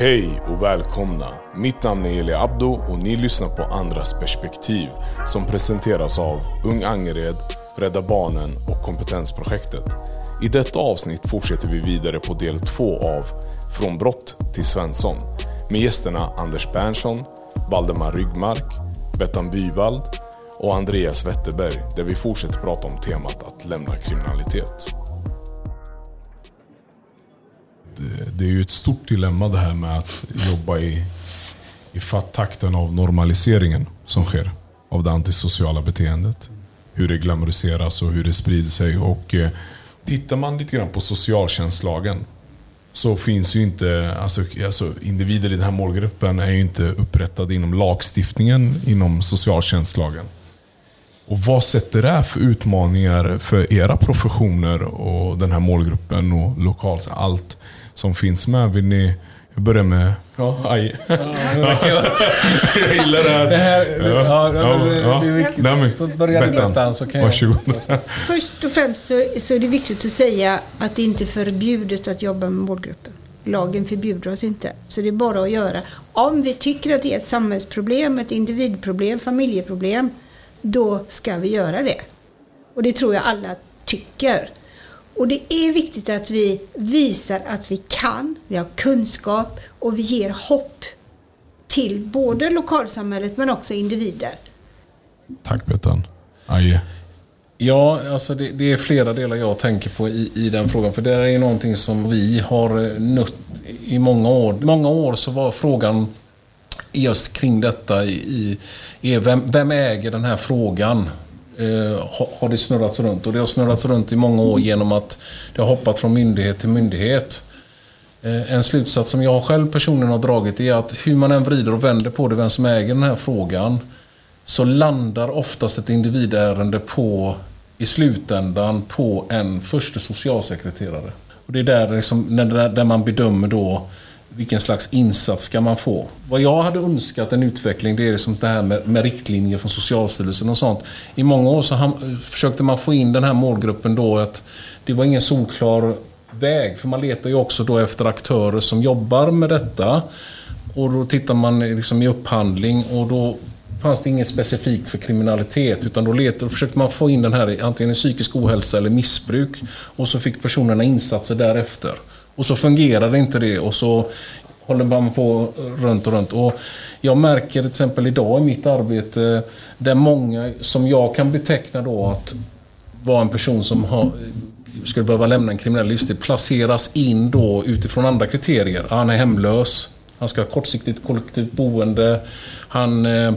Hej och välkomna! Mitt namn är Eli Abdo och ni lyssnar på Andras perspektiv som presenteras av Ung Angered, Rädda Barnen och Kompetensprojektet. I detta avsnitt fortsätter vi vidare på del två av Från brott till Svensson med gästerna Anders Berntsson, Valdemar Ryggmark, Bettan Byvald och Andreas Wetterberg där vi fortsätter prata om temat att lämna kriminalitet. Eh, det, är ju ett stort dilemma det här med att jobba i, i takten av normaliseringen som sker av det antisociala beteendet. Hur det glamoriseras och hur det sprider sig. Och eh, Tittar man lite grann på socialtjänstlagen så finns ju inte, alltså, alltså, individer i den här målgruppen är ju inte upprättade inom lagstiftningen inom socialtjänstlagen. Och vad sätter det för utmaningar för era professioner och den här målgruppen och lokalt, allt som finns med? Vill ni jag börjar med... Ja, aj. Ja, jag gillar det här. Det här ja, ja, ja, det är viktigt. Nej, börja med Bettan så kan jag... Först och främst så, så är det viktigt att säga att det inte är förbjudet att jobba med målgruppen. Lagen förbjuder oss inte. Så det är bara att göra. Om vi tycker att det är ett samhällsproblem, ett individproblem, familjeproblem, då ska vi göra det. Och det tror jag alla tycker. Och det är viktigt att vi visar att vi kan, vi har kunskap och vi ger hopp till både lokalsamhället men också individer. Tack Bettan. Aje. Ja, alltså det, det, är flera delar jag tänker på i, i den frågan. För det är ju någonting som vi har nött i många år. I många år så var frågan just kring detta i, i vem, vem äger den här frågan? Eh, har det snurrats runt. Och det har snurrats runt i många år genom att det har hoppat från myndighet till myndighet. Eh, en slutsats som jag själv personligen har dragit är att hur man än vrider och vänder på det, vem som äger den här frågan, så landar oftast ett individärende på, i slutändan på en första socialsekreterare. Och det är där, liksom, där man bedömer då vilken slags insats ska man få? Vad jag hade önskat en utveckling det är liksom det här med, med riktlinjer från Socialstyrelsen och sånt. I många år så ham, försökte man få in den här målgruppen då att det var ingen solklar väg. För man letar ju också då efter aktörer som jobbar med detta. Och då tittar man liksom i upphandling och då fanns det inget specifikt för kriminalitet utan då, letade, då försökte man få in den här antingen i psykisk ohälsa eller missbruk och så fick personerna insatser därefter. Och så fungerar inte det och så håller man på runt och runt. Och jag märker till exempel idag i mitt arbete där många som jag kan beteckna då att vara en person som har, skulle behöva lämna en kriminell livsstil placeras in då utifrån andra kriterier. Ah, han är hemlös, han ska ha kortsiktigt kollektivt boende, han eh,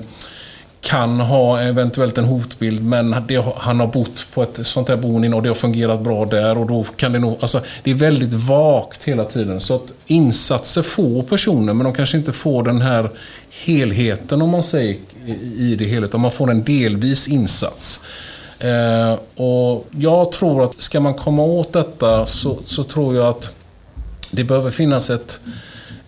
kan ha eventuellt en hotbild men det, han har bott på ett sånt här boende och det har fungerat bra där och då kan det nog, alltså det är väldigt vagt hela tiden så att insatser får personer men de kanske inte får den här helheten om man säger i det hela utan man får en delvis insats. Eh, och jag tror att ska man komma åt detta så, så tror jag att det behöver finnas ett,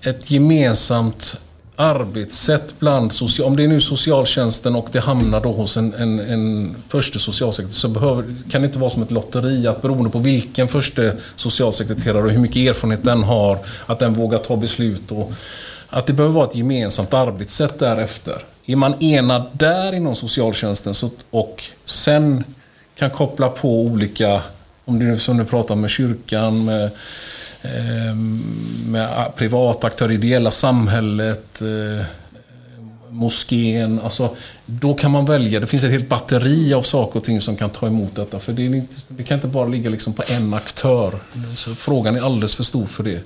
ett gemensamt arbetssätt bland social, om det är nu socialtjänsten och det hamnar då hos en, en, en första socialsekreterare så behöver, kan det inte vara som ett lotteri att beroende på vilken första socialsekreterare och hur mycket erfarenhet den har att den vågar ta beslut och att det behöver vara ett gemensamt arbetssätt därefter. Är man enad där inom socialtjänsten så, och sen kan koppla på olika, om det som du pratar med kyrkan, med med privata aktörer, ideella samhället, eh, moskén. Alltså, då kan man välja. Det finns ett helt batteri av saker och ting som kan ta emot detta. För det, inte, det kan inte bara ligga liksom på en aktör. Så frågan är alldeles för stor för det.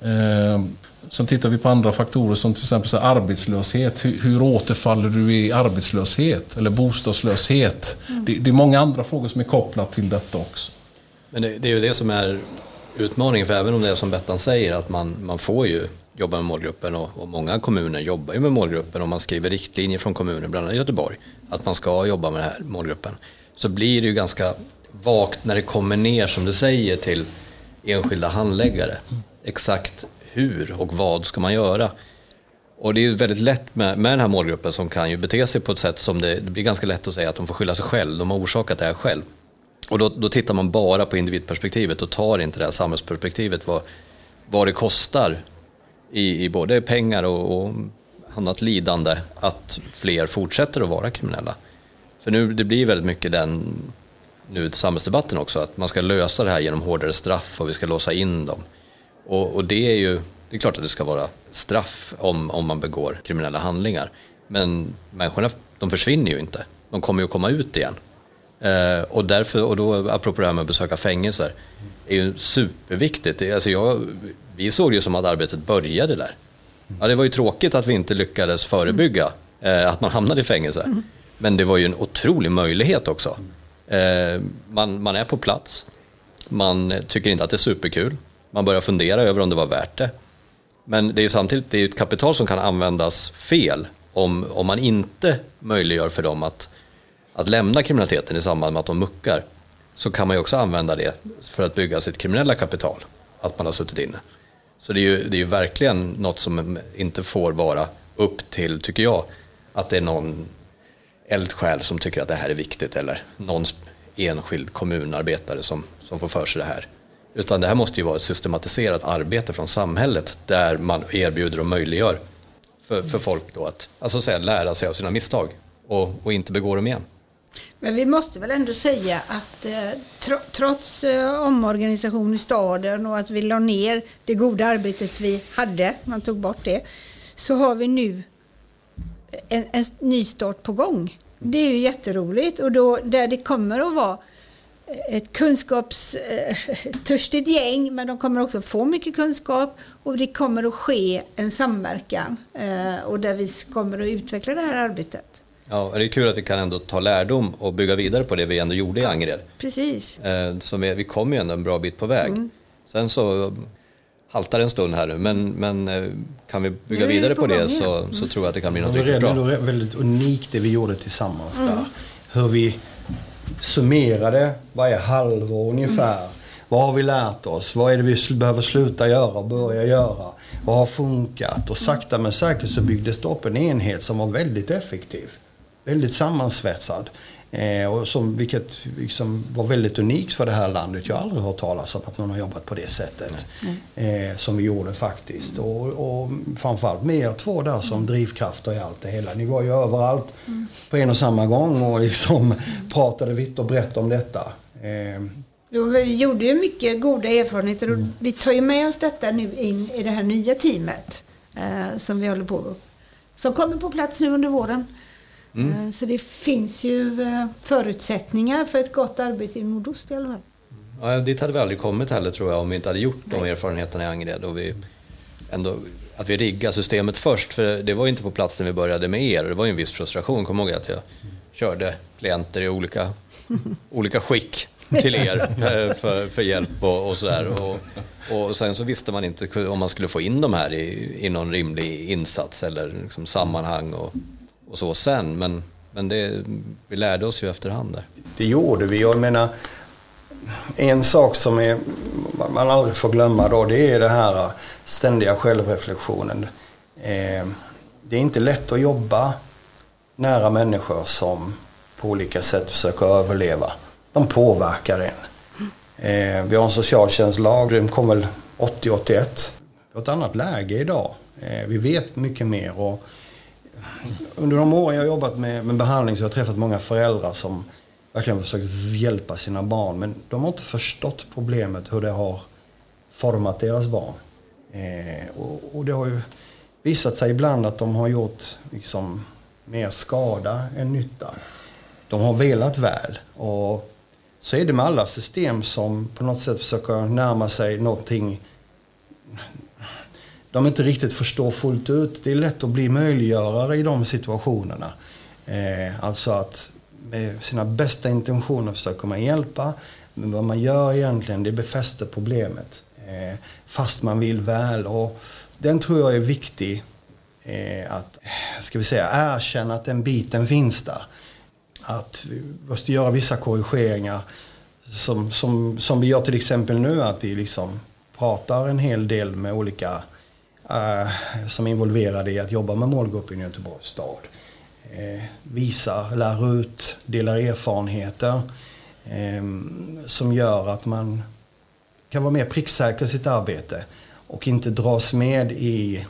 Eh, sen tittar vi på andra faktorer som till exempel så arbetslöshet. Hur, hur återfaller du i arbetslöshet eller bostadslöshet? Mm. Det, det, är många andra frågor som är kopplat till detta också. Men det, det är ju det som är utmaningen, för även om det är som Bettan säger att man, man får ju jobba med målgruppen och, och, många kommuner jobbar ju med målgruppen och man skriver riktlinjer från kommunen, bland annat Göteborg, att man ska jobba med den här målgruppen. Så blir det ju ganska vagt när det kommer ner, som du säger, till enskilda handläggare. Exakt hur och vad ska man göra? Och det är ju väldigt lätt med, med den här målgruppen som kan ju bete sig på ett sätt som det, det blir ganska lätt att säga att de får skylla sig själv, de har orsakat det här själv. Och då, då tittar man bara på individperspektivet och tar inte det här samhällsperspektivet, vad, vad det kostar i, i både pengar och, och annat lidande att fler fortsätter att vara kriminella. För nu det blir väldigt mycket den nu samhällsdebatten också, att man ska lösa det här genom hårdare straff och vi ska låsa in dem. Och, och det är ju, det är klart att det ska vara straff om, om man begår kriminella handlingar. Men människorna, de försvinner ju inte. De kommer ju att komma ut igen. Eh, och därför, och då apropå det här med att besöka fängelser, är ju superviktigt. Alltså jag, vi såg det ju som att arbetet började där. Ja, det var ju tråkigt att vi inte lyckades förebygga eh, att man hamnade i fängelse. Men det var ju en otrolig möjlighet också. Eh, man, man är på plats, man tycker inte att det är superkul, man börjar fundera över om det var värt det. Men det är ju samtidigt det är ett kapital som kan användas fel om, om man inte möjliggör för dem att, att lämna kriminaliteten i samband med att de muckar. Så kan man ju också använda det för att bygga sitt kriminella kapital, att man har suttit inne. Så det är ju, det är ju verkligen något som inte får vara upp till, tycker jag, att det är någon eldsjäl som tycker att det här är viktigt eller någon enskild kommunarbetare som, som får för sig det här. Utan det här måste ju vara ett systematiserat arbete från samhället där man erbjuder och möjliggör för, för folk då att alltså säga, lära sig av sina misstag och, och inte begå dem igen. Men vi måste väl ändå säga att eh, trots eh, omorganisation i staden och att vi la ner det goda arbetet vi hade, man tog bort det, så har vi nu eh, en, en ny start på gång. Det är ju jätteroligt och då där det kommer att vara eh, ett kunskapstörstigt eh, gäng men de kommer också få mycket kunskap och det kommer att ske en samverkan eh, och där vi kommer att utveckla det här arbetet. Ja, det är kul att vi kan ändå ta lärdom och bygga vidare på det vi ändå gjorde i Angered. Precis. Eh, så vi, vi kom ju ändå en bra bit på väg. Mm. Sen så haltar en stund här nu, men, men eh, kan vi bygga vidare på, på det så, mm. så tror jag att det kan bli något riktigt bra. Det är väldigt unikt det vi gjorde tillsammans mm. där. Hur vi summerade varje halvår ungefär. Mm. Vad har vi lärt oss? Vad är det vi behöver sluta göra och börja göra? Vad har funkat? Och sakta men säkert så byggdes det upp en enhet som var väldigt effektiv. Väldigt sammansvetsad. Eh, och som, vilket liksom var väldigt unikt för det här landet. Jag har aldrig hört talas om att någon har jobbat på det sättet. Eh, som vi gjorde faktiskt. Och, och framförallt med er två där som drivkrafter i allt det hela. Ni var ju överallt mm. på en och samma gång och liksom pratade vitt och brett om detta. Eh, Jo, vi gjorde ju mycket goda erfarenheter och mm. vi tar ju med oss detta nu in i det här nya teamet eh, som vi håller på Som kommer på plats nu under våren. Mm. Eh, så det finns ju eh, förutsättningar för ett gott arbete i nordost i alla fall. Ja, dit hade vi aldrig kommit heller tror jag om vi inte hade gjort de erfarenheterna i Angered. Och vi ändå, att vi riggade systemet först, för det var ju inte på plats när vi började med er. Det var ju en viss frustration. Kom ihåg att jag körde klienter i olika, olika skick till er eh, för, för hjälp och, och sådär. Och, och sen så visste man inte om man skulle få in de här i, i någon rimlig insats eller liksom sammanhang. Och, och så sen. Men, men det, vi lärde oss ju efterhand där. Det gjorde vi. Jag menar, en sak som är, man aldrig får glömma då, det är den här ständiga självreflektionen. Eh, det är inte lätt att jobba nära människor som på olika sätt försöker överleva. De påverkar en. Eh, vi har en socialtjänstlag, den kom väl 80-81. Vi har ett annat läge idag. Eh, vi vet mycket mer. Och under de åren jag har jobbat med, med behandling så har jag träffat många föräldrar som verkligen försökt hjälpa sina barn. Men de har inte förstått problemet hur det har format deras barn. Eh, och, och, det har ju visat sig ibland att de har gjort liksom, mer skada än nytta. De har velat väl. Och så är det med alla system som på något sätt försöker närma sig någonting de inte riktigt förstår fullt ut. Det är lätt att bli möjliggörare i de situationerna. Eh, alltså att med sina bästa intentioner försöker man hjälpa. Men vad man gör egentligen det befäster problemet. Eh, fast man vill väl. Och den tror jag är viktig. Eh, att eh, ska vi säga, erkänna att den biten finns där. Att vi måste göra vissa korrigeringar. Som, som, som vi gör till exempel nu. Att vi liksom pratar en hel del med olika Eh, som är involverade i att jobba med målgruppen i Göteborgs stad. Eh, Visar, lär ut, delar erfarenheter eh, som gör att man kan vara mer pricksäker i sitt arbete. och inte dras med i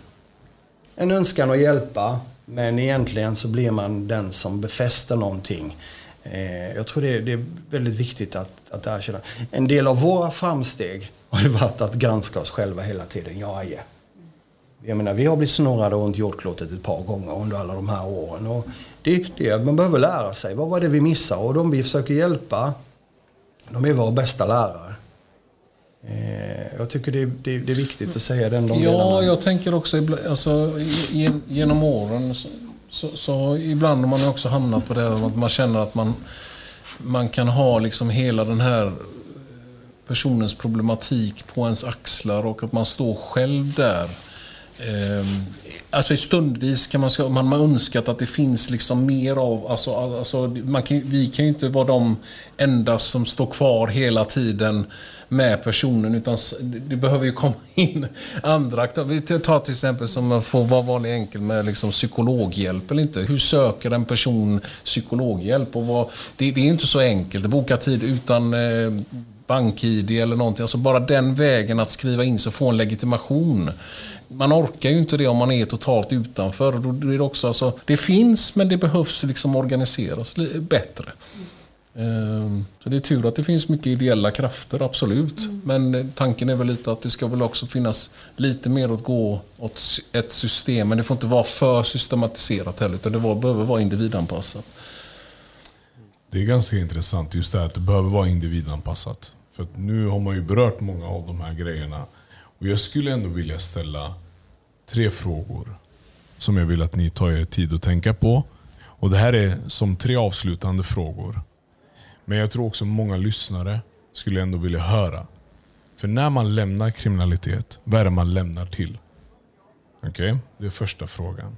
en önskan att hjälpa. Men egentligen så blir man den som befäster någonting. Jag tror det är, det är väldigt viktigt att, att erkänna. En del av våra framsteg har ju varit att granska oss själva hela tiden. Ja, ja. Jag menar, vi har blivit snurrade runt jordklotet ett par gånger under alla de här åren. Och det, det, man behöver lära sig. Vad var det vi missade? Och de vi försöker hjälpa, de är våra bästa lärare. Eh, jag tycker det är, det, det är, viktigt att säga den de Ja, delarna. jag tänker också alltså, genom åren så, så, så ibland har man också hamnat på det att man känner att man, man kan ha liksom hela den här personens problematik på ens axlar och att man står själv där. Ehm, alltså stundvis kan man, man har önskat att det finns liksom mer av, alltså, alltså man kan, vi kan ju inte vara de enda som står kvar hela tiden med personen utan det behöver ju komma in andra aktörer. Vi tar till exempel som man får vara vanlig enkel med liksom psykologhjälp eller inte. Hur söker en person psykologhjälp? Och vad, det, det är inte så enkelt. att Boka tid utan eh, bank-id eller någonting. Alltså bara den vägen att skriva in sig och få en legitimation. Man orkar ju inte det om man är totalt utanför. Då blir det, också, alltså, det finns men det behövs liksom organiseras bättre. Ehm, så det är tur att det finns mycket ideella krafter, absolut. Mm. Men tanken är väl lite att det ska väl också finnas lite mer att gå åt ett system. Men det får inte vara för systematiserat heller, utan det behöver vara individanpassat. Det är ganska intressant just det här att det behöver vara individanpassat. För nu har man ju berört många av de här grejerna. Och jag skulle ändå vilja ställa tre frågor som jag vill att ni tar er tid att tänka på. Och Det här är som tre avslutande frågor. Men jag tror också många lyssnare skulle ändå vilja höra. För när man lämnar kriminalitet, vad är det man lämnar till? Okej, okay? det är första frågan.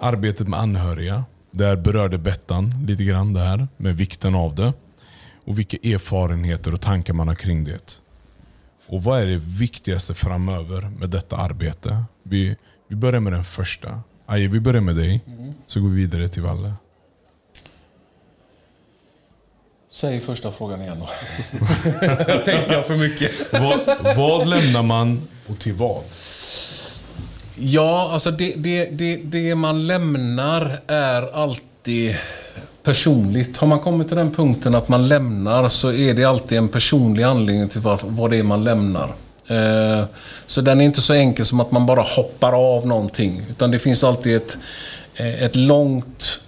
Arbetet med anhöriga. Där berörde Bettan lite grann det här med vikten av det. Och vilka erfarenheter och tankar man har kring det. Och vad är det viktigaste framöver med detta arbete? Vi, vi börjar med den första. Aje, vi börjar med dig, mm. så går vi vidare till Valle. Säg första frågan igen då. Tänker jag för mycket. vad, vad lämnar man och till vad? Ja, alltså det, det, det, det man lämnar är alltid personligt. Har man kommit till den punkten att man lämnar så är det alltid en personlig anledning till varför, vad det är man lämnar. Eh, så den är inte så enkel som att man bara hoppar av någonting. Utan det finns alltid ett, eh, ett långt,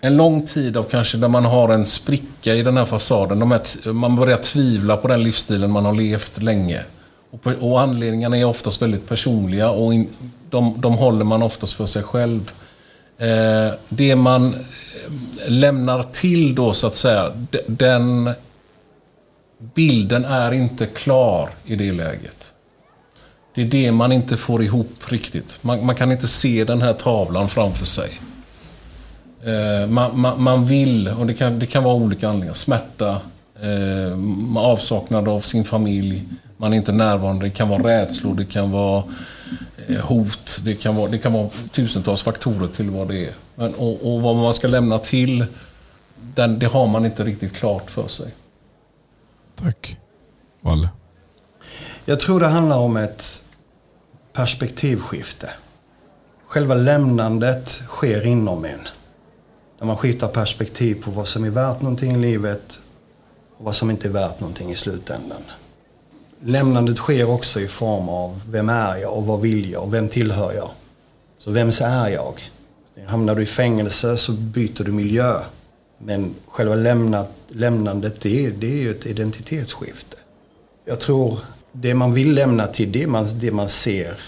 en lång tid av kanske där man har en spricka i den här fasaden. man börjar tvivla på den livsstilen man har levt länge. Och, och anledningarna är oftast väldigt personliga och in, de, de håller man oftast för sig själv. Eh, det man eh, lämnar till då så att säga, den bilden är inte klar i det läget. Det är det man inte får ihop riktigt. Man, man kan inte se den här tavlan framför sig. Eh, man, man, man, vill, och det kan, det kan vara olika anledningar, smärta, eh, avsaknad av sin familj, man är inte närvarande, det kan vara rädslor, det kan vara Eh, hot. Det kan, vara, det kan vara tusentals faktorer till vad det är. Men, och, och vad man ska lämna till, den, det har man inte riktigt klart för sig. Tack. Valle? Jag tror det handlar om ett perspektivskifte. Själva lämnandet sker inom en. När man skiftar perspektiv på vad som är värt någonting i livet och vad som inte är värt någonting i slutändan. Lämnandet sker också i form av vem är jag och vad vill jag och vem tillhör jag? Så vems är jag? Hamnar du i fängelse så byter du miljö. Men själva lämnat, lämnandet det är, det är ju ett identitetsskifte. Jag tror det man vill lämna till det man, det man ser.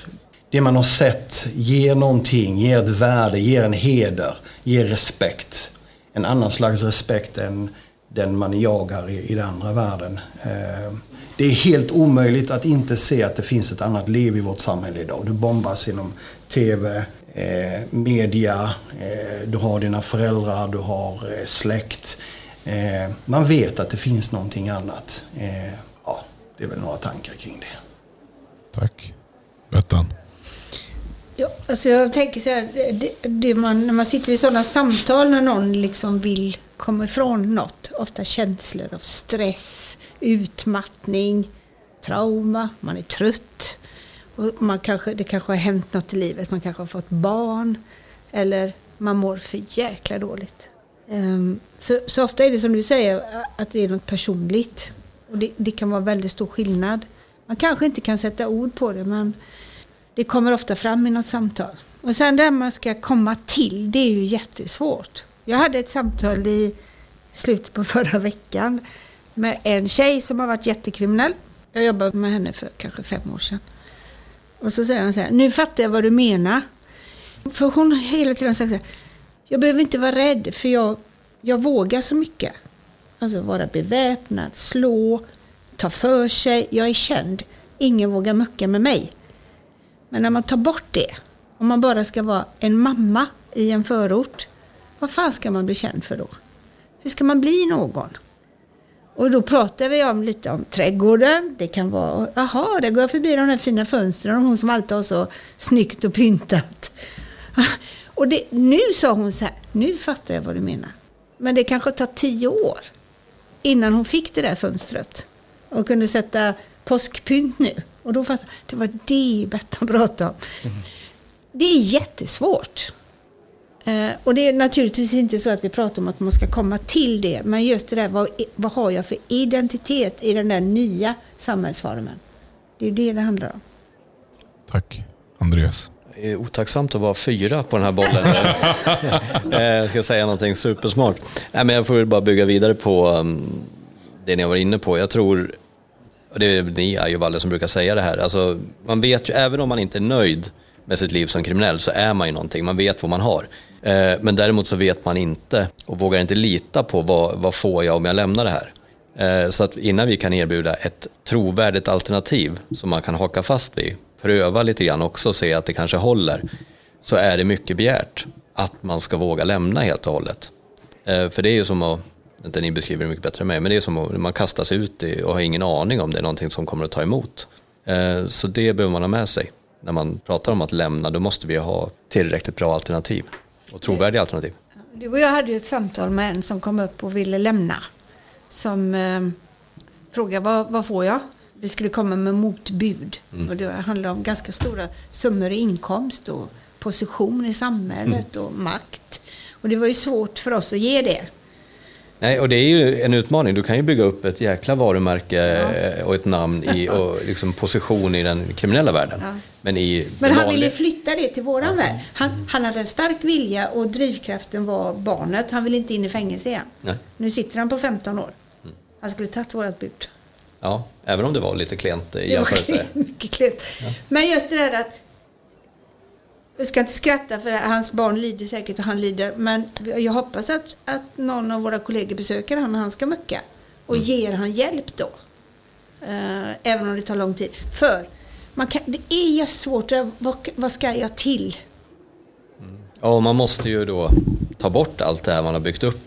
Det man har sett ger någonting, ger ett värde, ger en heder, ger respekt. En annan slags respekt än den man jagar i, i den andra världen. Eh, det är helt omöjligt att inte se att det finns ett annat liv i vårt samhälle idag. Du bombas inom TV, eh, media, eh, du har dina föräldrar, du har eh, släkt. Eh, man vet att det finns någonting annat. Eh, ja, det är väl några tankar kring det. Tack. Bettan? Ja, alltså jag tänker så här, det, det man, när man sitter i sådana samtal när någon liksom vill komma ifrån något, ofta känslor av stress, utmattning, trauma, man är trött. Och man kanske, det kanske har hänt något i livet, man kanske har fått barn. Eller man mår för jäkla dåligt. Um, så, så, ofta är det som du säger, att det är något personligt. Och det, det, kan vara väldigt stor skillnad. Man kanske inte kan sätta ord på det, men det kommer ofta fram i något samtal. Och sen det man ska komma till, det är ju jättesvårt. Jag hade ett samtal i slutet på förra veckan med en tjej som har varit jättekriminell. Jag jobbade med henne för kanske fem år sedan. Och så säger hon så här, nu fattar jag vad du menar. För hon har hela tiden sagt så här, jag behöver inte vara rädd för jag, jag vågar så mycket. Alltså vara beväpnad, slå, ta för sig. Jag är känd. Ingen vågar mucka med mig. Men när man tar bort det, om man bara ska vara en mamma i en förort, vad fan ska man bli känd för då? Hur ska man bli någon? Och då pratar vi om lite om trädgården. Det kan vara, jaha, där går jag förbi de där fina fönstren och hon som alltid har så snyggt och pyntat. Och det, nu sa hon så här, nu fattar jag vad du menar. Men det kanske tar tio år innan hon fick det där fönstret. Och kunde sätta påskpynt nu. Och då fattade det var det Bettan pratade om. Mm. Det är jättesvårt. Eh, och det är naturligtvis inte så att vi pratar om att man ska komma till det. Men just det där, vad, vad har jag för identitet i den där nya samhällsformen? Det är det det handlar om. Tack, Andreas. Det är otacksamt att vara fyra på den här bollen. Eh, jag ska säga någonting supersmart. Nej, men jag får bara bygga vidare på um, det ni har varit inne på. Jag tror, och det är ni Ajovalle som brukar säga det här, alltså, man vet ju, även om man inte är nöjd med sitt liv som kriminell så är man ju någonting, man vet vad man har. Eh, men däremot så vet man inte och vågar inte lita på vad, vad får jag om jag lämnar det här. Eh, så att innan vi kan erbjuda ett trovärdigt alternativ som man kan haka fast vid, pröva lite grann också och se att det kanske håller, så är det mycket begärt att man ska våga lämna helt och hållet. Eh, för det är ju som att, inte ni beskriver det mycket bättre än mig, men det är som att man kastar sig ut och har ingen aning om det är någonting som kommer att ta emot. Eh, så det behöver man ha med sig. När man pratar om att lämna, då måste vi ha tillräckligt bra alternativ och trovärdiga alternativ. Du och jag hade ju ett samtal med en som kom upp och ville lämna. Som eh, frågade vad, vad får jag? Vi skulle komma med motbud. Mm. Och det handlade om ganska stora summor i inkomst och position i samhället mm. och makt. Och det var ju svårt för oss att ge det. Nej, och det är ju en utmaning. Du kan ju bygga upp ett jäkla varumärke ja. och ett namn i, och liksom position i den kriminella världen. Ja. Men, i Men han vanliga... ville flytta det till våran ja. värld. Han, han hade en stark vilja och drivkraften var barnet. Han ville inte in i fängelse igen. Nej. Nu sitter han på 15 år. Han skulle tagit vårat bud. Ja, även om det var lite klent i jämförelse. Det var mycket klent. Men just det där att jag ska inte skratta för hans barn lider säkert och han lider. Men jag hoppas att, att någon av våra kollegor besöker honom när han ska mucka. Och mm. ger han hjälp då. Uh, även om det tar lång tid. För man kan, det är ju svårt. Vad, vad ska jag till? Mm. Ja, man måste ju då ta bort allt det här man har byggt upp.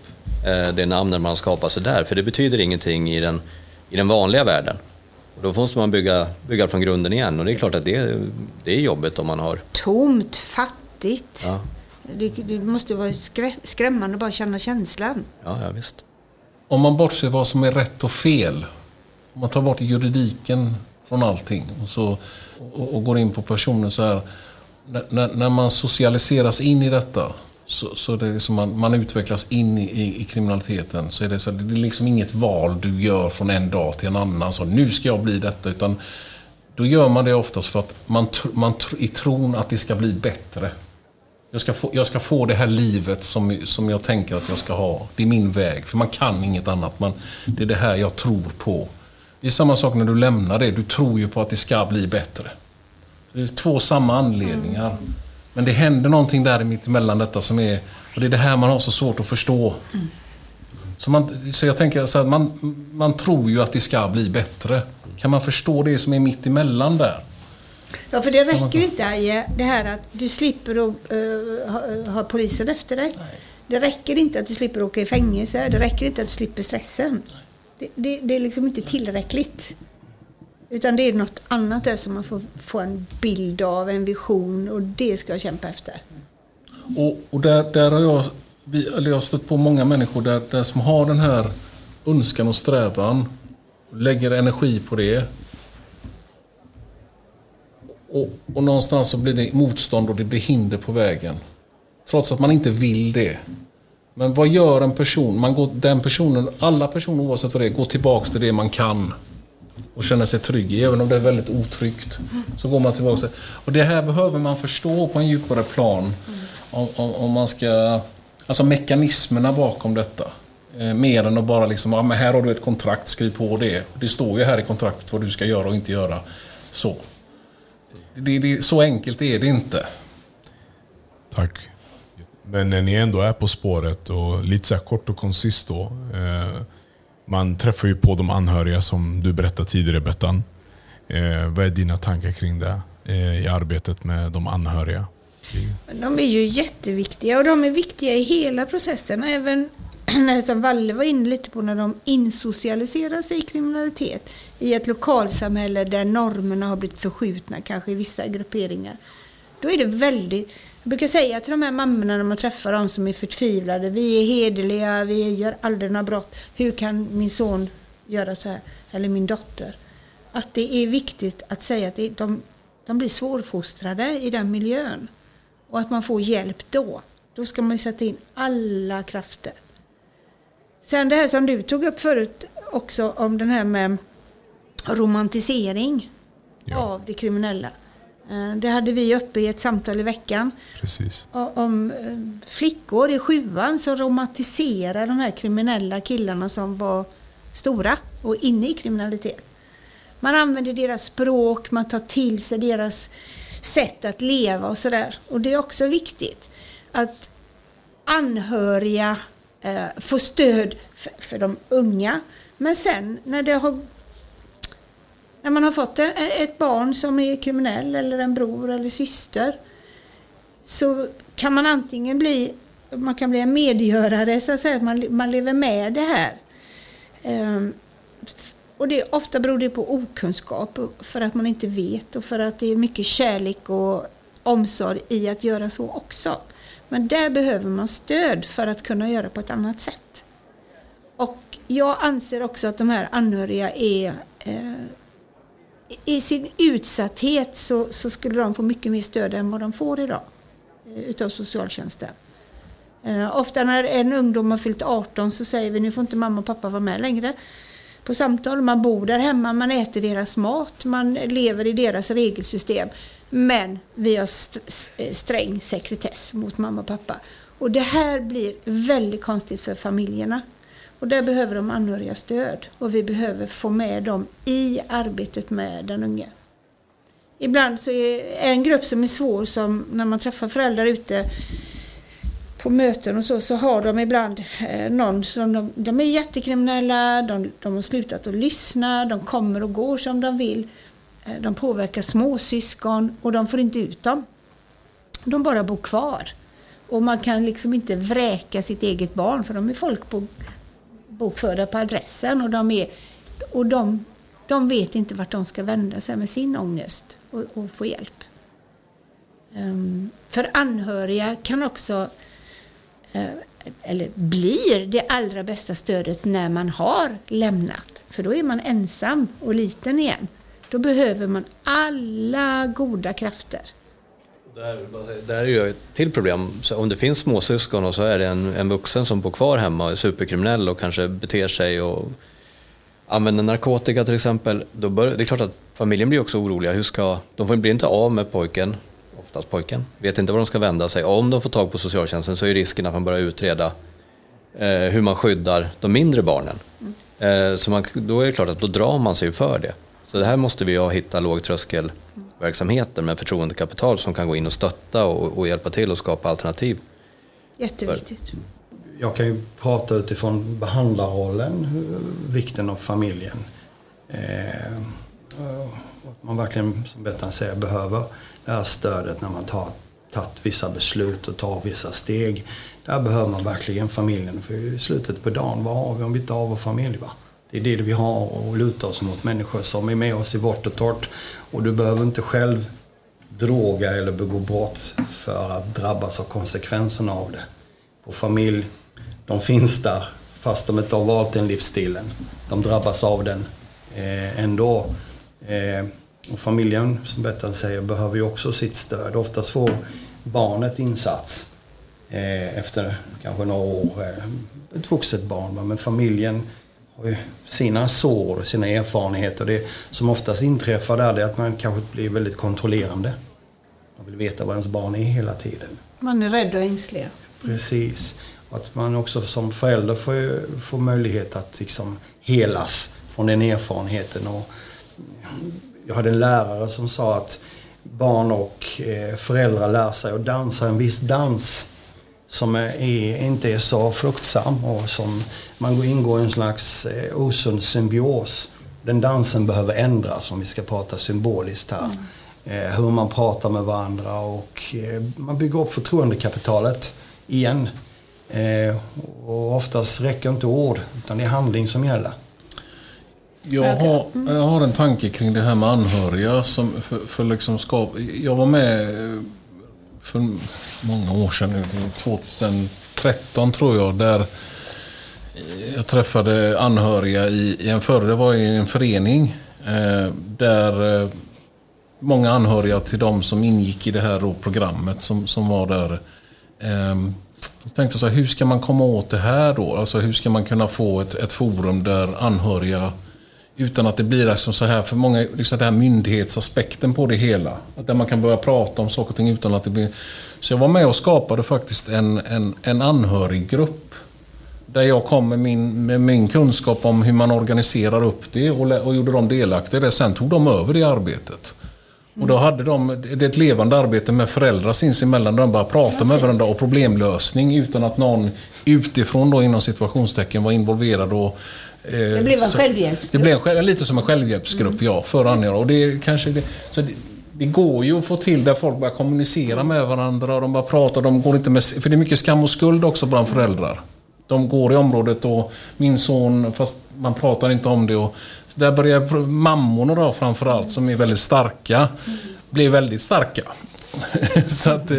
Uh, det namnet man har skapat sig där. För det betyder ingenting i den, i den vanliga världen. Då måste man bygga, bygga från grunden igen och det är klart att det, det är jobbigt om man har... Tomt, fattigt. Ja. Det, det måste vara skrämmande att bara känna känslan. Ja, ja, visst. Om man bortser vad som är rätt och fel. Om man tar bort juridiken från allting och, så, och, och går in på personen så här. När, när man socialiseras in i detta så, så det är som man, man utvecklas in i, i, kriminaliteten. Så är det, så det är liksom inget val du gör från en dag till en annan. Så nu ska jag bli detta. Utan då gör man det oftast för att man, man i tron att det ska bli bättre. Jag ska, få, jag ska få det här livet som, som jag tänker att jag ska ha. Det är min väg. För man kan inget annat. Man, det är det här jag tror på. Det är samma sak när du lämnar det. Du tror ju på att det ska bli bättre. Det är två samma anledningar. Mm. Men det händer någonting där mitt emellan detta som är... Och det är det här man har så svårt att förstå. Mm. Så, man, så jag tänker så att man, man tror ju att det ska bli bättre. Kan man förstå det som är mitt emellan där? Ja, för det räcker ju inte Aje, det här att du slipper att uh, ha, ha, polisen efter dig. Nej. Det räcker inte att du slipper åka i fängelse. Det räcker inte att du slipper stressen. Det, det, det, är liksom inte tillräckligt. Utan det är något annat där som man får få en bild av, en vision och det ska jag kämpa efter. Och, och där, där har jag, vi, eller jag har stött på många människor där, där som har den här önskan och strävan, lägger energi på det. Och, och någonstans så blir det motstånd och det blir hinder på vägen. Trots att man inte vill det. Men vad gör en person? Man går, den personen, alla personer oavsett vad det är, går tillbaks till det man kan. Och känner sig trygg i, även om det är väldigt otryggt. Så går man tillbaka. Och det här behöver man förstå på en djupare plan. Om, om, om man ska... Alltså mekanismerna bakom detta. Eh, mer än att bara liksom, ja men här har du ett kontrakt, skriv på det. Det står ju här i kontraktet vad du ska göra och inte göra. Så. Det, det, så enkelt är det inte. Tack. Men när ni ändå är på spåret och lite så kort och koncist då. Eh, man träffar ju på de anhöriga som du berättade tidigare Bettan. Eh, vad är dina tankar kring det eh, i arbetet med de anhöriga? De är ju jätteviktiga och de är viktiga i hela processen. Även när, som Valle var inne lite på, när de insocialiserar sig i kriminalitet. I ett lokalsamhälle där normerna har blivit förskjutna, kanske i vissa grupperingar. Då är det väldigt jag brukar säga till de här mammorna när man träffar dem som är förtvivlade. Vi är hederliga, vi gör aldrig några brott. Hur kan min son göra så här? Eller min dotter. Att det är viktigt att säga att de, de blir svårfostrade i den miljön. Och att man får hjälp då. Då ska man sätta in alla krafter. Sen det här som du tog upp förut också om den här med romantisering ja. av det kriminella. Eh, det hade vi uppe i ett samtal i veckan. Precis. Om eh, flickor i sjuan som romantiserar de här kriminella killarna som var stora och inne i kriminalitet. Man använder deras språk, man tar till sig deras sätt att leva och sådär. Och det är också viktigt att anhöriga eh, får stöd för, för de unga. Men sen när det har när man har fått ett barn som är kriminell eller en bror eller syster så kan man antingen bli man kan bli en medgörare, så att säga, att man, man lever med det här. Um, och det, ofta beror det på okunskap, för att man inte vet och för att det är mycket kärlek och omsorg i att göra så också. Men där behöver man stöd för att kunna göra på ett annat sätt. Och jag anser också att de här anhöriga är eh, i sin utsatthet så, så, skulle de få mycket mer stöd än vad de får idag eh, utav socialtjänsten. Eh, ofta när en ungdom har fyllt 18 så säger vi nu får inte mamma och pappa vara med längre på samtal. Man bor där hemma, man äter deras mat, man lever i deras regelsystem. Men vi har st eh, sträng sekretess mot mamma och pappa. Och det här blir väldigt konstigt för familjerna. Och där behöver de anhöriga stöd och vi behöver få med dem i arbetet med den unge. Ibland så är en grupp som är svår som när man träffar föräldrar ute på möten och så, så har de ibland eh, någon som de, de är jättekriminella, de, de har slutat att lyssna, de kommer och går som de vill. Eh, de påverkar småsyskon och de får inte ut dem. De bara bor kvar. Och man kan liksom inte vräka sitt eget barn för de är folk på bokförda på adressen och de, är, och de, de vet inte vart de ska vända sig med sin ångest och, och få hjälp. Um, för anhöriga kan också, uh, eller blir det allra bästa stödet när man har lämnat. För då är man ensam och liten igen. Då behöver man alla goda krafter. Där, där är ju ett till problem. Så om det finns småsyskon och så är det en, en vuxen som bor kvar hemma och är superkriminell och kanske beter sig och använder narkotika till exempel. Då bör, det är klart att familjen blir också oroliga. Hur ska, de blir inte av med pojken, oftast pojken, vet inte var de ska vända sig. Om de får tag på socialtjänsten så är risken att man börjar utreda eh, hur man skyddar de mindre barnen. Mm. Eh, så man, då är det klart att då drar man sig för det. Så det här måste vi ha hitta lågtröskelverksamheter med förtroendekapital som kan gå in och stötta och, och hjälpa till och skapa alternativ. Jätteviktigt. Jag kan ju prata utifrån behandlarrollen, vikten av familjen. Eh, att man verkligen, som Bettan säger, behöver det här stödet när man tar tagit vissa beslut och tar vissa steg. Där behöver man verkligen familjen. För i slutet på dagen, vad har vi om vi inte har vår familj? Va? Det är det vi har att luta oss mot. Människor som är med oss i vårt och torrt. Och du behöver inte själv droga eller begå brott för att drabbas av konsekvenserna av det. Och familj, de finns där fast de inte har valt den livsstilen. De drabbas av den eh, ändå. Eh, Och familjen, som Bettan säger, behöver ju också sitt stöd. Oftast får barnet insats eh, efter kanske några år. Eh, ett vuxet barn, men familjen har ju sina sår, sina erfarenheter. Det som oftast inträffar där är att man kanske blir väldigt kontrollerande. Man vill veta vad ens barn är hela tiden. Man är rädd och ängslig. Precis. Att man också som förälder får, får möjlighet att liksom helas från den erfarenheten. Och jag hade en lärare som sa att barn och eh, föräldrar lär sig att dansa en viss dans som är, inte är så fruktsam och som man ingår i en slags eh, osund symbios. Den dansen behöver ändras om vi ska prata symboliskt här. Mm. Eh, hur man pratar med varandra och eh, man bygger upp förtroendekapitalet igen. Eh, och oftast räcker inte ord utan det är handling som gäller. Jag har, jag har en tanke kring det här med anhöriga. Som för, för liksom skap, jag var med för många år sedan, 2013 tror jag, där jag träffade anhöriga i, i en förr, det var i en förening eh, där eh, många anhöriga till de som ingick i det här programmet som, som var där. Eh, jag tänkte så här, hur ska man komma åt det här då? Alltså hur ska man kunna få ett, ett forum där anhöriga utan att det blir liksom så här för många, liksom den här myndighetsaspekten på det hela. Där man kan börja prata om saker och ting utan att det blir... Så jag var med och skapade faktiskt en, en, en anhöriggrupp. Där jag kom med min, med min kunskap om hur man organiserar upp det och, och gjorde dem delaktiga i det. Sen tog de över det arbetet. Och då hade de det är ett levande arbete med föräldrar sinsemellan. De bara pratade med varandra och problemlösning utan att någon utifrån då inom situationstecken var involverad och det blev en självhjälpsgrupp. Det blev lite som en självhjälpsgrupp, mm. ja, för anhöriga. Och det, är kanske det, så det, det, går ju att få till där folk börjar kommunicera med varandra och de börjar prata. De går inte med, för det är mycket skam och skuld också bland föräldrar. De går i området och min son, fast man pratar inte om det. Och där börjar mammorna då framförallt, som är väldigt starka, mm. bli väldigt starka. så att...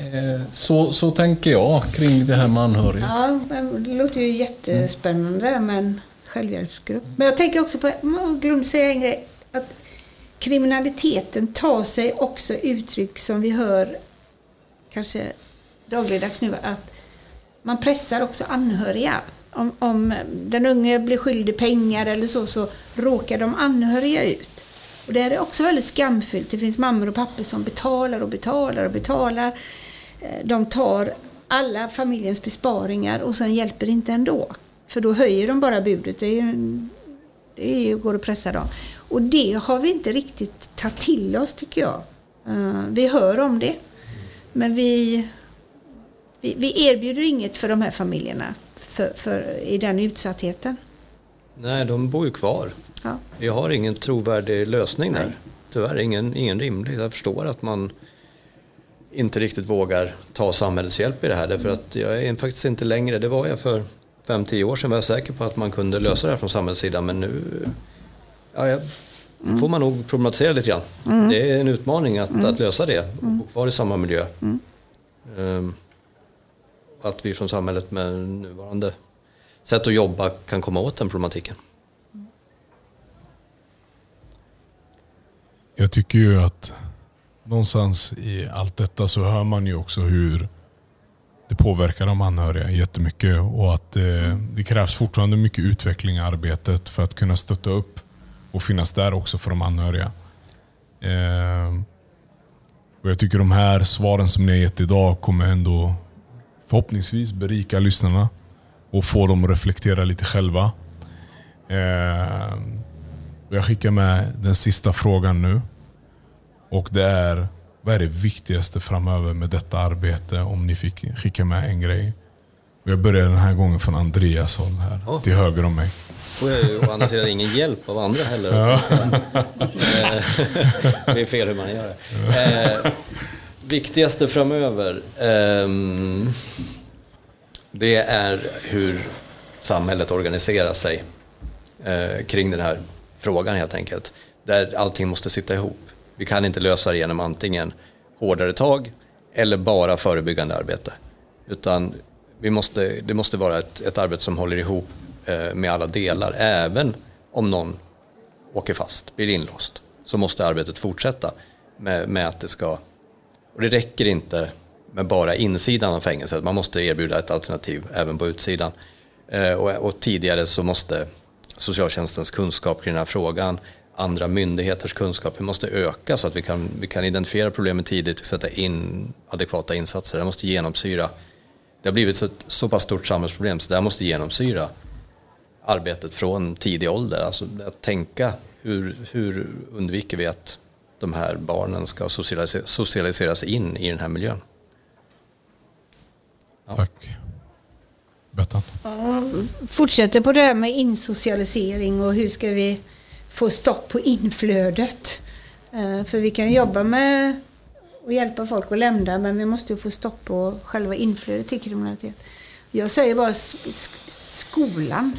Eh, så, så tänker jag kring det här med anhöriga. Ja, det låter ju jättespännande mm. med en självhjälpsgrupp. Men jag tänker också på, jag glömde säga en grej, att kriminaliteten tar sig också uttryck som vi hör kanske dagligdags nu, att man pressar också anhöriga. Om, om den unge blir skyldig pengar eller så, så råkar de anhöriga ut. Och det här är också väldigt skamfyllt. Det finns mammor och pappor som betalar och betalar och betalar. Eh, de tar alla familjens besparingar och sen hjälper det inte ändå. För då höjer de bara budet. Det, är ju, det är ju, går att pressa dem. Och det har vi inte riktigt tagit till oss tycker jag. Uh, vi hör om det. Men vi, vi, vi, erbjuder inget för de här familjerna för, för, i den utsattheten. Nej, de bor ju kvar. Ja. Vi har ingen trovärdig lösning där. Tyvärr ingen, ingen rimlig. Jag förstår att man inte riktigt vågar ta samhällets hjälp i det här. Därför att jag är faktiskt inte längre, det var jag för 5-10 år sedan var jag säker på att man kunde lösa det här från samhällets sida. Men nu ja, jag, mm. får man nog problematisera lite grann. Mm. Det är en utmaning att, mm. att lösa det och bo kvar i samma miljö. Um, att vi från samhället med nuvarande sätt att jobba kan komma åt den problematiken. Jag tycker ju att någonstans i allt detta så hör man ju också hur det påverkar de anhöriga jättemycket och att det, det krävs fortfarande mycket utveckling i arbetet för att kunna stötta upp och finnas där också för de anhöriga. Eh, och jag tycker de här svaren som ni har gett idag kommer ändå förhoppningsvis berika lyssnarna och få dem att reflektera lite själva. Eh, och jag skickar med den sista frågan nu. Och det är, vad är det viktigaste framöver med detta arbete? Om ni fick skicka med en grej. Och jag börjar den här gången från Andreas håll här, oh. till höger om mig. Får jag å andra sidan ingen hjälp av andra heller. Ja. det är fel hur man gör det. Eh, viktigaste framöver. Eh, det är hur samhället organiserar sig eh, kring den här frågan helt enkelt. Där allting måste sitta ihop. Vi kan inte lösa det genom antingen hårdare tag eller bara förebyggande arbete. Utan vi måste, det måste vara ett, ett arbete som håller ihop eh, med alla delar. Även om någon åker fast, blir inlåst, så måste arbetet fortsätta med, med att det ska... Och det räcker inte med bara insidan av fängelset, man måste erbjuda ett alternativ även på utsidan. Eh, och, och, tidigare så måste socialtjänstens kunskap kring den här frågan, andra myndigheters kunskap, vi måste öka så att vi kan, vi kan identifiera problemen tidigt och sätta in adekvata insatser. Det måste genomsyra. Det har blivit så, så pass stort samhällsproblem så det här måste genomsyra arbetet från tidig ålder. Alltså att tänka hur, hur undviker vi att de här barnen ska socialiseras in i den här miljön. Ja. Tack. Bettan? Ja, fortsätter på det här med insocialisering och hur ska vi få stopp på inflödet. Eh, för vi kan jobba med att hjälpa folk att lämna men vi måste få stopp på själva inflödet till kriminalitet. Jag säger bara skolan.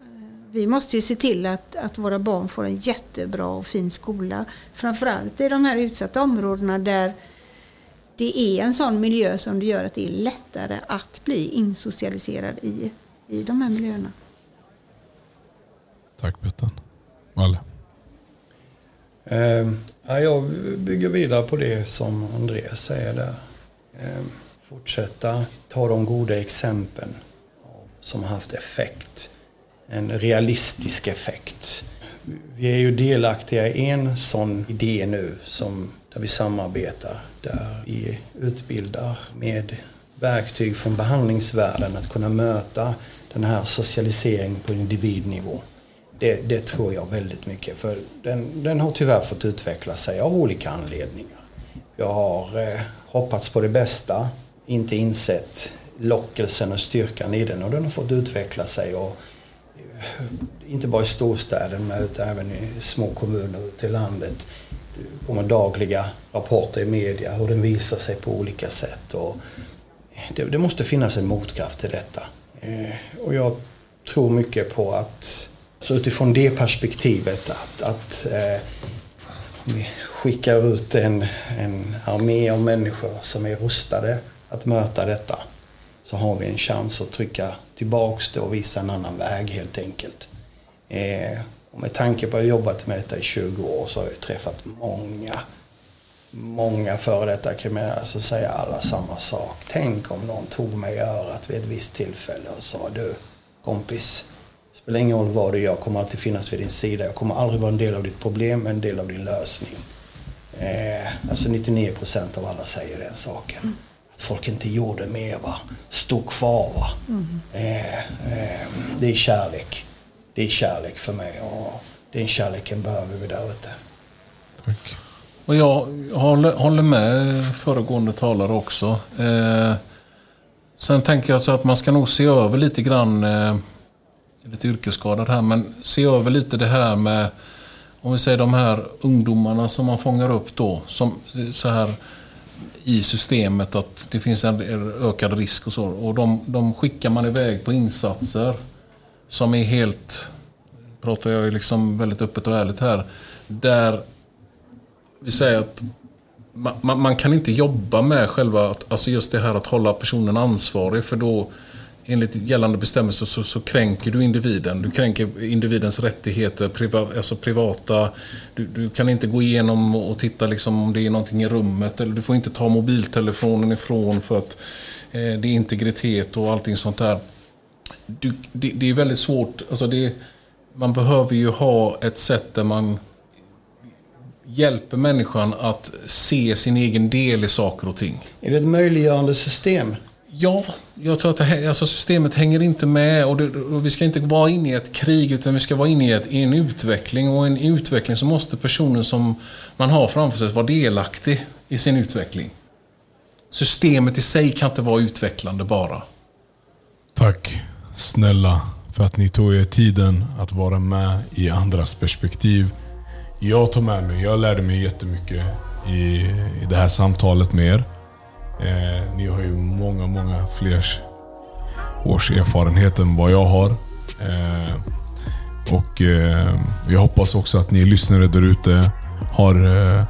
Eh, vi måste ju se till att, att våra barn får en jättebra och fin skola. Framförallt i de här utsatta områdena där det är en sån miljö som det gör att det är lättare att bli insocialiserad i, i de här miljöerna. Tack Bettan. Valle? Eh, jag bygger vidare på det som Andreas säger där. Eh, fortsätta ta de goda exemplen som har haft effekt. En realistisk effekt. Vi är ju delaktiga i en sån idé nu som, där vi samarbetar. Där vi utbildar med verktyg från behandlingsvärlden att kunna möta den här socialiseringen på individnivå. Det, det, tror jag väldigt mycket. För den, den har tyvärr fått utveckla sig av olika anledningar. Jag har eh, hoppats på det bästa, inte insett lockelsen och styrkan i den och den har fått utveckla sig. Och, eh, inte bara i storstäderna utan även i små kommuner ute i landet. Det kommer dagliga rapporter i media hur den visar sig på olika sätt. Och eh, det, det måste finnas en motkraft till detta. Eh, och jag tror mycket på att så utifrån det perspektivet att, att eh, vi skickar ut en, en armé av människor som är rustade att möta detta så har vi en chans att trycka tillbaks det och visa en annan väg helt enkelt. Eh, och med tanke på att jag jobbat med detta i 20 år så har jag träffat många, många före detta kriminella som säger alla samma sak. Tänk om någon tog mig i örat vid ett visst tillfälle och sa du kompis, spelar ingen roll vad du gör, jag kommer alltid finnas vid din sida. Jag kommer aldrig vara en del av ditt problem, en del av din lösning. Eh, alltså 99 procent av alla säger den saken. Mm. Att folk inte gjorde mer, va? stod kvar. Va? Mm. Eh, eh, det är kärlek. Det är kärlek för mig och den kärleken behöver vi där ute. Tack. Och jag håller, håller med föregående talare också. Eh, sen tänker jag så att man ska nog se över lite grann eh, lite yrkesskadad här, men se över lite det här med om vi säger de här ungdomarna som man fångar upp då, som så här i systemet att det finns en ökad risk och så. Och de, de skickar man iväg på insatser som är helt, pratar jag ju liksom väldigt öppet och ärligt här, där vi säger att man, man, kan inte jobba med själva, alltså just det här att hålla personen ansvarig för då enligt gällande bestämmelser så, så, kränker du individen. Du kränker individens rättigheter, priva, alltså privata. Du, du, kan inte gå igenom och titta liksom om det är någonting i rummet. Eller du får inte ta mobiltelefonen ifrån för att eh, det är integritet och allting sånt där. Du, det, det, är väldigt svårt. Alltså det, man behöver ju ha ett sätt där man hjälper människan att se sin egen del i saker och ting. Är det ett möjliggörande system? Ja, jag tror att det, alltså systemet hänger inte med och, det, och, vi ska inte vara inne i ett krig utan vi ska vara inne i, ett, i en utveckling och i en utveckling så måste personen som man har framför sig vara delaktig i sin utveckling. Systemet i sig kan inte vara utvecklande bara. Tack snälla för att ni tog er tiden att vara med i andras perspektiv. Jag tar med mig, jag lärde mig jättemycket i, i det här samtalet med er. Eh, ni har ju många, många fler års erfarenhet än vad jag har. Eh, och eh, jag hoppas också att ni lyssnare där ute har eh,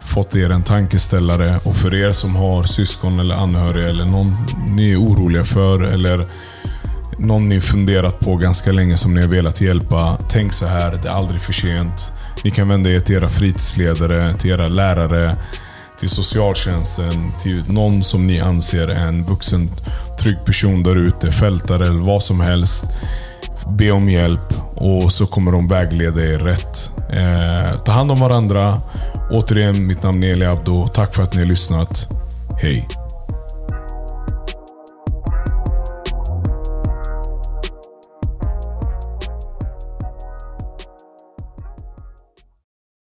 fått er en tankeställare. Och för er som har syskon eller anhöriga eller någon ni är oroliga för eller någon ni funderat på ganska länge som ni har velat hjälpa. Tänk så här, det är aldrig för sent. Ni kan vända er till era fritidsledare, till era lärare, till socialtjänsten, till någon som ni anser är en vuxen trygg person där ute, fältare eller vad som helst. Be om hjälp och så kommer de vägleda er rätt. Eh, ta hand om varandra. Återigen, mitt namn är Eli Abdo. Tack för att ni har lyssnat. Hej!